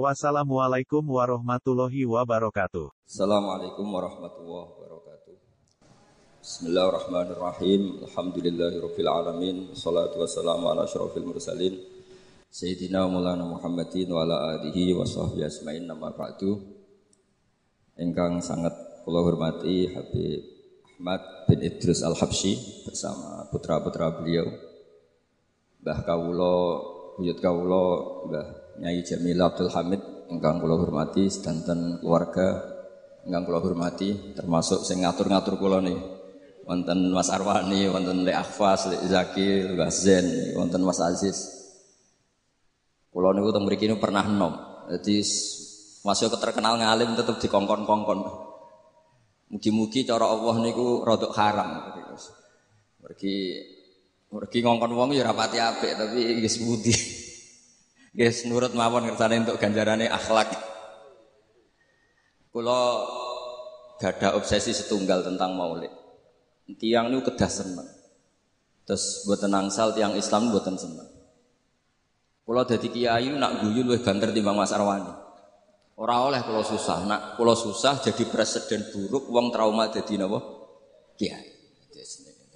Wassalamualaikum warahmatullahi wabarakatuh. Assalamualaikum warahmatullahi wabarakatuh. Bismillahirrahmanirrahim. Alhamdulillahirabbil alamin. Wassalatu wassalamu ala asyrofil mursalin. Sayyidina Maulana Muhammadin wa ala alihi wa sahbihi asma'in nama ba'du. Engkang sangat kula hormati Habib Ahmad bin Idris Al-Habsyi bersama putra-putra beliau. Mbah Kawulo, Buyut Kawulo, Mbah Nyai Jamil Abdul Hamid ingkang kula hormati sedanten keluarga ingkang kula hormati termasuk sing ngatur-ngatur kula nih wonten Mas Arwani, wonten Lek Akhfas, Lek Zaki, Mbah Zen, wonten Mas Aziz. Kula niku teng mriki pernah nom. Jadi masih terkenal ngalim tetep dikongkon-kongkon. Mugi-mugi cara Allah niku rodok haram. Mergi mergi ngongkon wong ya rapati apik tapi nggih putih. Guys, nurut mawon kersane untuk ganjarane akhlak. Kula gada obsesi setunggal tentang maulid. Tiang niku kedah seneng. Terus buatan angsal tiang Islam buatan seneng. Kula dadi kiai nak guyu luwih banter timbang Mas Arwani. Ora oleh kula susah, nak kula susah jadi presiden buruk wong trauma dadi napa? Kiai.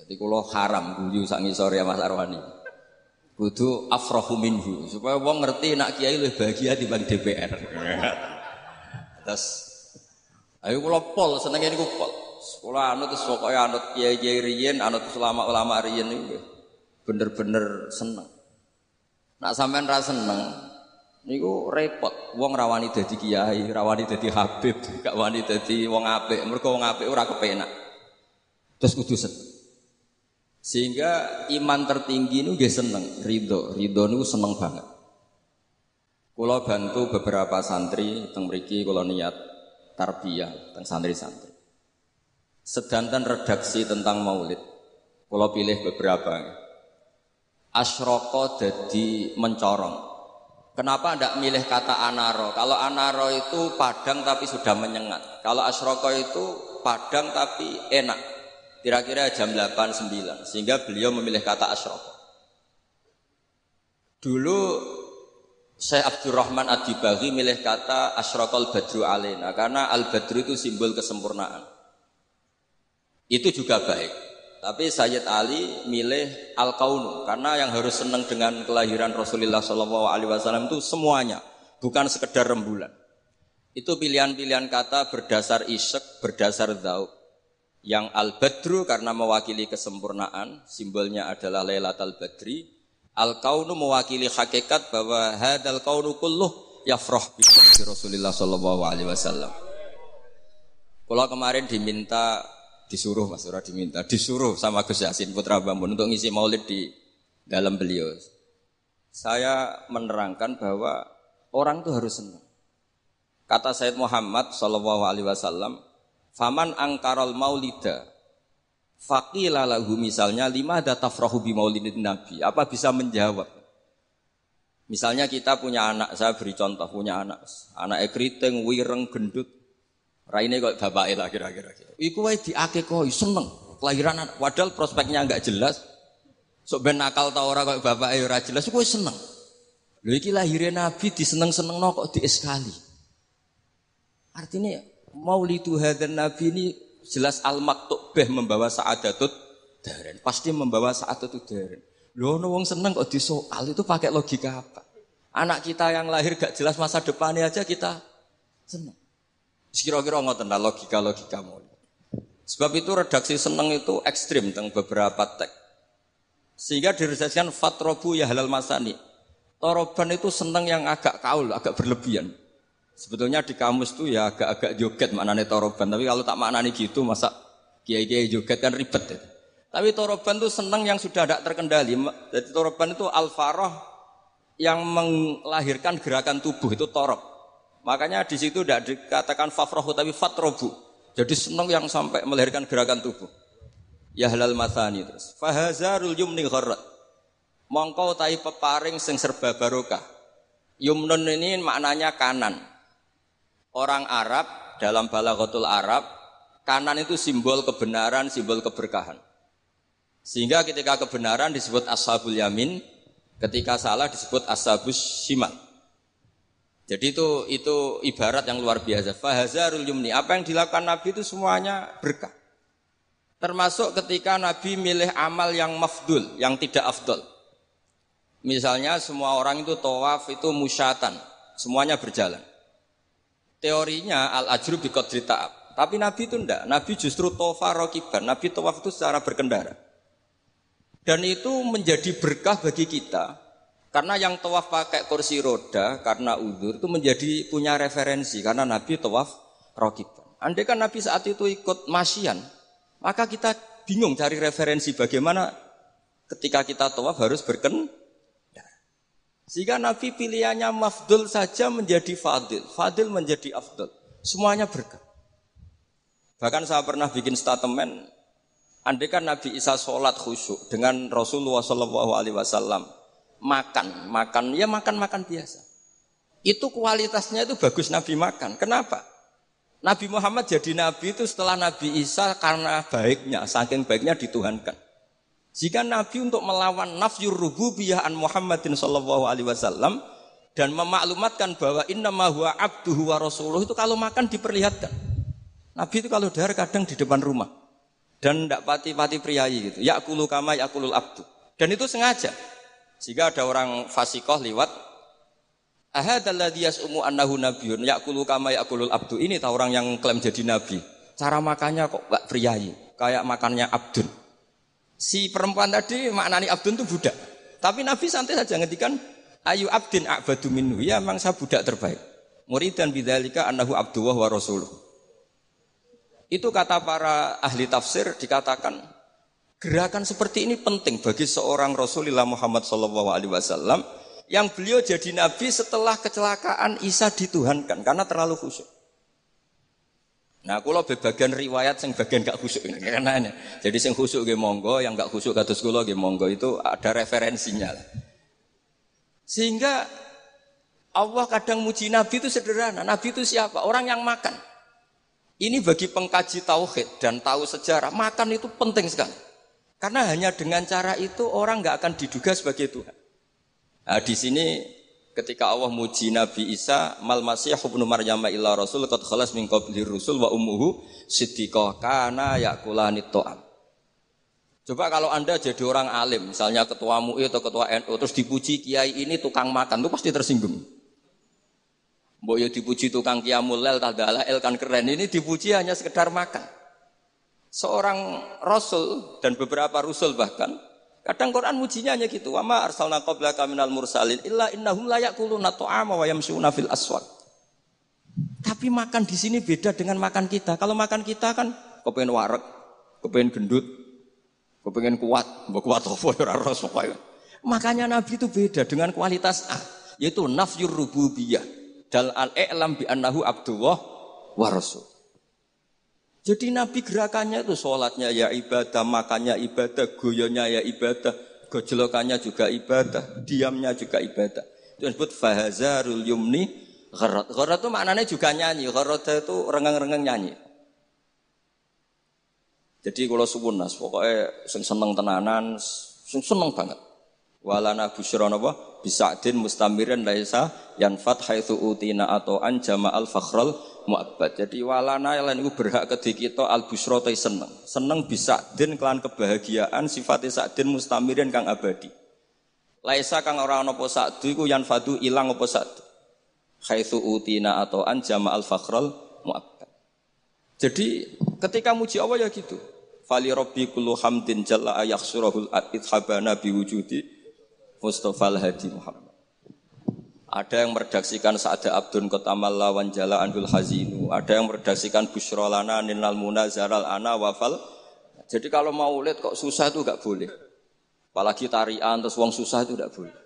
Jadi kula haram guyu sak ngisore Mas Arwani kudu afrahu minhu supaya wong ngerti nak kiai lebih bahagia dibanding DPR. Terus ayo kula pol senenge niku pol. Kula anut terus pokoke anut kiai-kiai riyen, anut ulama-ulama riyen niku bener-bener seneng. Nak sampean ra seneng niku repot. Wong rawani dadi kiai, rawani dadi habib, gak wani dadi wong apik. Mergo wong apik ora kepenak. Terus kudu seneng. Sehingga iman tertinggi itu gak seneng, ridho, ridho itu seneng banget. Kulo bantu beberapa santri teng mriki kulo niat tarbiyah teng santri-santri. Sedanten redaksi tentang maulid. Kulo pilih beberapa. Asroko jadi mencorong. Kenapa ndak milih kata anaro? Kalau anaro itu padang tapi sudah menyengat. Kalau asroko itu padang tapi enak kira-kira jam 8 9 sehingga beliau memilih kata asyraf. Dulu Syekh Abdurrahman Ad-Dibaghi milih kata asyraqal badru alena karena al badru itu simbol kesempurnaan. Itu juga baik. Tapi Sayyid Ali milih al kaunu karena yang harus senang dengan kelahiran Rasulullah Shallallahu Alaihi Wasallam itu semuanya, bukan sekedar rembulan. Itu pilihan-pilihan kata berdasar isek, berdasar zauk. Yang al-badru karena mewakili kesempurnaan, simbolnya adalah Lailatul Badri. Al-kaunu mewakili hakikat bahwa hadal kaunu kulluh yafrah bi Rasulullah sallallahu alaihi wasallam. Kalau kemarin diminta disuruh Mas Ura diminta disuruh sama Gus Yasin Putra Bambun untuk ngisi maulid di dalam beliau. Saya menerangkan bahwa orang itu harus senang. Kata Said Muhammad Sallallahu Alaihi Wasallam, Faman angkarol maulida Fakila lahu misalnya lima ada tafrahu bi maulidin nabi. Apa bisa menjawab? Misalnya kita punya anak, saya beri contoh punya anak, anak ekriting, wireng, gendut, raine kok bapak lah kira-kira. Iku wae diakekoi seneng, kelahiran anak, padahal prospeknya nggak jelas. Sok ben nakal ta ora kok bapak ora jelas, iku seneng. Lho iki lahirnya nabi diseneng-seneng kok di sekali. Artinya maulidu hadan nabi ini jelas al beh membawa saadatut daren. Pasti membawa saadatut daren. Loh, no wong seneng kok disoal itu pakai logika apa? Anak kita yang lahir gak jelas masa depannya aja kita seneng. Kira-kira ngoten lah logika-logika maulid. Sebab itu redaksi seneng itu ekstrim tentang beberapa teks. Sehingga diredaksikan fatrobu ya halal masani. Toroban itu seneng yang agak kaul, agak berlebihan. Sebetulnya di kamus tuh ya agak-agak joget maknanya toroban. Tapi kalau tak maknanya gitu masa kiai-kiai joget kan ribet. Ya. Tapi toroban tuh seneng yang sudah tidak terkendali. Jadi toroban itu al-faroh yang melahirkan gerakan tubuh itu torob. Makanya di situ tidak dikatakan fafrohu tapi fatrobu. Jadi senang yang sampai melahirkan gerakan tubuh. Ya halal matani terus. Fahazarul yumni gharrat. Mongko tai peparing sing serba barokah. Yumnun ini maknanya kanan. Orang Arab dalam balaghatul Arab, kanan itu simbol kebenaran, simbol keberkahan. Sehingga ketika kebenaran disebut ashabul yamin, ketika salah disebut ashabus shimal. Jadi itu itu ibarat yang luar biasa. Fahazarul yumni. Apa yang dilakukan Nabi itu semuanya berkah. Termasuk ketika Nabi milih amal yang mafdul, yang tidak afdol. Misalnya semua orang itu tawaf itu musyatan, semuanya berjalan. Teorinya al-ajru bi ta'ab. Tapi Nabi itu enggak, Nabi justru tofa rokiban, Nabi tawaf itu secara berkendara. Dan itu menjadi berkah bagi kita, karena yang tawaf pakai kursi roda karena udur itu menjadi punya referensi karena Nabi tawaf rokiban. Andai kan Nabi saat itu ikut masyian, maka kita bingung cari referensi bagaimana ketika kita tawaf harus berken. Sehingga Nabi pilihannya mafdul saja menjadi fadil, fadil menjadi afdul. Semuanya berkah. Bahkan saya pernah bikin statement, andai kan Nabi Isa sholat khusyuk dengan Rasulullah Shallallahu Alaihi Wasallam makan, makan, ya makan makan biasa. Itu kualitasnya itu bagus Nabi makan. Kenapa? Nabi Muhammad jadi nabi itu setelah Nabi Isa karena baiknya, saking baiknya dituhankan. Jika Nabi untuk melawan nafyur rububiyah an Muhammadin sallallahu alaihi wasallam dan memaklumatkan bahwa inna huwa abduhu wa rasuluh itu kalau makan diperlihatkan. Nabi itu kalau dahar kadang di depan rumah dan tidak pati-pati priayi gitu. Ya kulu kama ya kulul abdu. Dan itu sengaja. Jika ada orang fasikoh liwat Ahadalladzi yas'umu annahu nabiyyun ya'kulu kama ya'kulul abdu. Ini tahu orang yang klaim jadi nabi. Cara makannya kok gak priayi, kayak makannya abdun. Si perempuan tadi maknani abdun itu budak. Tapi Nabi santai saja ngetikan ayu abdin a'badu minhu. Ya memang saya budak terbaik. Muridan bidzalika annahu abduwah wa rasuluh. Itu kata para ahli tafsir dikatakan gerakan seperti ini penting bagi seorang Rasulullah Muhammad sallallahu alaihi wasallam yang beliau jadi nabi setelah kecelakaan Isa dituhankan karena terlalu khusyuk. Nah, kalau bagian riwayat yang bagian gak khusyuk ini karena. Jadi sing khusyuk ge monggo, yang gak khusyuk kados kula ge monggo itu ada referensinya. Sehingga Allah kadang muji Nabi itu sederhana. Nabi itu siapa? Orang yang makan. Ini bagi pengkaji tauhid dan tahu sejarah, makan itu penting sekali. Karena hanya dengan cara itu orang nggak akan diduga sebagai Tuhan. Nah, di sini ketika Allah muji Nabi Isa, mal masih ibnu Maryam illa rasul qad khalas min qabli rusul wa ummuhu siddiqah kana yakulani ta'am. Coba kalau Anda jadi orang alim, misalnya ketua MUI atau ketua NU terus dipuji kiai ini tukang makan, itu pasti tersinggung. Mbok ya dipuji tukang qiyamul lail el kan keren. Ini dipuji hanya sekedar makan. Seorang rasul dan beberapa rasul bahkan Kadang Quran mujinya hanya gitu. Wa ma arsalna qablaka minal mursalin illa innahum la yaquluna ta'ama wa yamshuna fil aswaq. Tapi makan di sini beda dengan makan kita. Kalau makan kita kan kepengen warek, kepengen gendut, kepengen kuat, mbok kuat apa ya ora pokoknya. Makanya Nabi itu beda dengan kualitas A, yaitu nafyur rububiyah. Dal al-i'lam bi annahu abdullah wa rasul. Jadi Nabi gerakannya itu sholatnya ya ibadah, makannya ibadah, goyonya ya ibadah, gojlokannya juga ibadah, diamnya juga ibadah. Itu disebut fahazarul yumni gharat. Gharat itu maknanya juga nyanyi, gharat itu rengang-rengang nyanyi. Jadi kalau suwun nas, pokoknya sing seneng tenanan, sing seneng banget. Walana busyra napa bisadin mustamirin laisa yanfat haitsu utina atau an jama'al fakhral mu'abbad. Jadi walana lan iku berhak kedhi kita al busra seneng. Seneng bisa din kelan kebahagiaan sifatnya sakdin mustamirin kang abadi. Laisa kang ora ana apa sakdu iku yanfadu ilang apa sakdu. Haitsu utina atau an jama'al fakhral mu'abbad. Jadi ketika muji Allah ya gitu. Fali rabbi kullu hamdin jalla ayakhsurahul ithabana biwujudi Mustafa al-Hadi Muhammad. Ada yang meredaksikan Sa'ada Abdun Kotamal Lawan Jala Andul Hazinu. Ada yang meredaksikan Busrolana Ninal Muna Zaral Ana Wafal. Jadi kalau mau lihat kok susah itu gak boleh. Apalagi tarian terus wong susah itu gak boleh.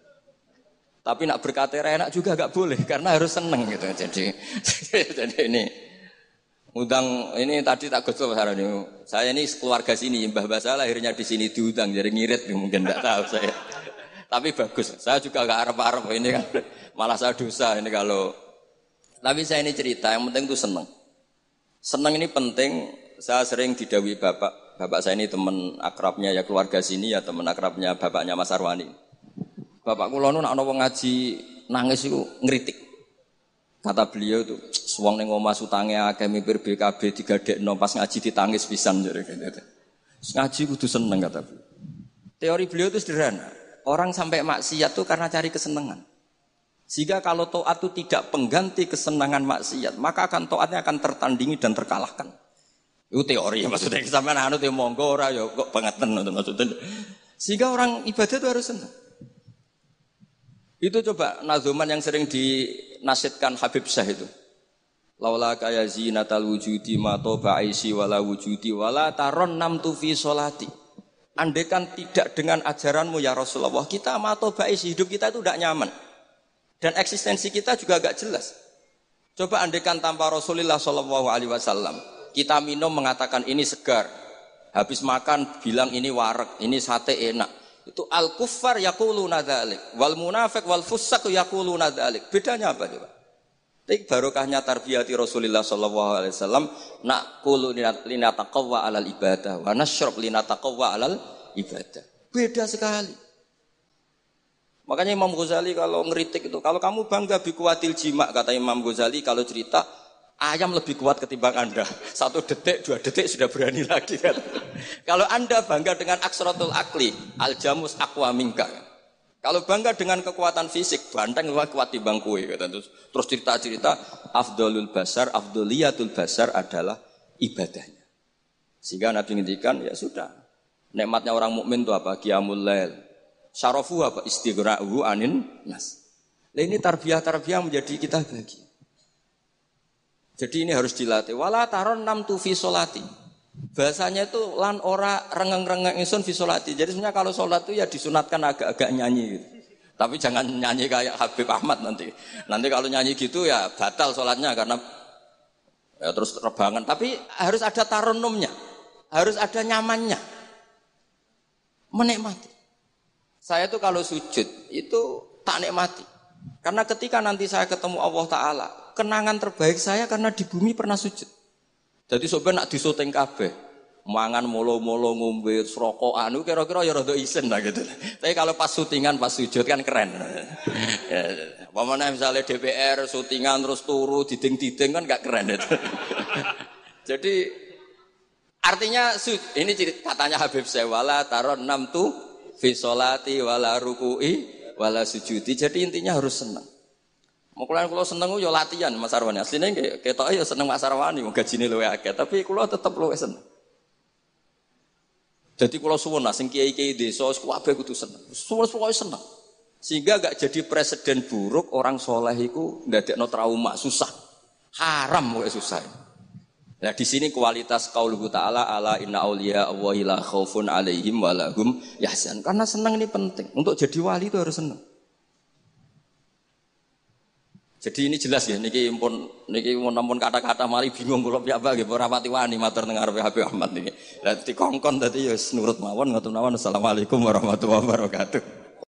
Tapi nak berkata enak juga gak boleh karena harus seneng gitu. Jadi jadi ini Undang ini tadi tak gosok ini. Saya ini keluarga sini, Mbah Basa lahirnya di sini diundang, jadi ngirit mungkin tidak tahu saya. Tapi bagus, saya juga gak harap-harap ini kan malah saya dosa ini kalau. Tapi saya ini cerita, yang penting itu seneng. Seneng ini penting. Saya sering didawi bapak, bapak saya ini teman akrabnya ya keluarga sini ya teman akrabnya bapaknya Mas Arwani. Bapak kulo nak ono ngaji nangis itu ngeritik. Kata beliau itu, suang neng omah sutange akeh mipir BKB no pas ngaji ditangis pisan jadi gitu. Ngaji kudu seneng kata beliau. Teori beliau itu sederhana. Orang sampai maksiat itu karena cari kesenangan. Sehingga kalau toat itu tidak pengganti kesenangan maksiat, maka akan toatnya akan tertandingi dan terkalahkan. Itu teori maksudnya sampai anu teh monggo ora ya kok bangetan maksudnya. Sehingga orang ibadah itu harus senang. Itu coba nazuman yang sering dinasitkan Habib Syah itu. Laula kaya zinatal wujudi ma toba aisi wala wujudi wala taron nam tufi solati. Andekan tidak dengan ajaranmu ya Rasulullah, kita ma toba aisi hidup kita itu tidak nyaman. Dan eksistensi kita juga agak jelas. Coba andekan tanpa Rasulullah Shallallahu Alaihi Wasallam, kita minum mengatakan ini segar, habis makan bilang ini warak, ini sate enak. Itu al kufar yaquluna dzalik wal munafik wal fusak yaquluna dzalik. Bedanya apa coba? Tapi barokahnya tarbiyati Rasulullah sallallahu alaihi wasallam nak qulu linataqawwa alal ibadah wa linataqawwa alal ibadah. Beda sekali. Makanya Imam Ghazali kalau ngeritik itu, kalau kamu bangga bikuatil jima, kata Imam Ghazali kalau cerita, Ayam lebih kuat ketimbang Anda. Satu detik, dua detik sudah berani lagi. Kan? Kalau Anda bangga dengan aksrotul akli, aljamus akwa mingka. Kalau bangga dengan kekuatan fisik, banteng lebih kuat di bangku. Terus, terus cerita-cerita, afdolul basar, afdoliyatul basar adalah ibadahnya. Sehingga Nabi ngintikan, ya sudah. Nikmatnya orang mukmin itu apa? Qiyamul lail. Syarafu apa? Istighra'uhu anin nas. Nah ini tarbiyah-tarbiyah menjadi kita bahagia. Jadi ini harus dilatih. Wala taron nam tu solati. Bahasanya itu lan ora rengeng-rengeng insun solati. Jadi sebenarnya kalau sholat itu ya disunatkan agak-agak nyanyi gitu. Tapi jangan nyanyi kayak Habib Ahmad nanti. Nanti kalau nyanyi gitu ya batal sholatnya karena ya terus terbangan. Tapi harus ada taronumnya. Harus ada nyamannya. Menikmati. Saya tuh kalau sujud itu tak nikmati. Karena ketika nanti saya ketemu Allah Ta'ala, kenangan terbaik saya karena di bumi pernah sujud. Jadi sobat nak disuting kabeh. Mangan molo-molo ngombe rokok anu kira-kira ya rada isen lah gitu. Tapi kalau pas syutingan pas sujud kan keren. ya, Pemana misalnya DPR syutingan terus turu diding-diding kan gak keren itu. Jadi artinya ini katanya Habib Sewala taron enam tuh visolati wala ruku'i wala sujudi. Jadi intinya harus senang. Mau kalau seneng yo latihan Mas Arwani. Aslinya ketok ya seneng Mas Arwani, mau gajine luwe akeh, tapi kalau tetap luwe seneng. Jadi kalau suwun lah, sing kiai-kiai desa kabeh kudu seneng. Suwun pokoke seneng. Sehingga gak jadi presiden buruk orang soleh itu ndadekno trauma, susah. Haram kok susah. Nah di sini kualitas qauluhu ta'ala ala inna auliya Allahi la khaufun alaihim walahum yahzan. Karena senang ini penting. Untuk jadi wali itu harus senang. Jadi ini jelas ya, niki pun niki mau nampun kata-kata mari bingung kalau pihak bagi ora pati wani matur dengar Habib Ahmad niki. Lah dikongkon tadi ya nurut mawon ngoten mawon. Assalamualaikum warahmatullahi wabarakatuh.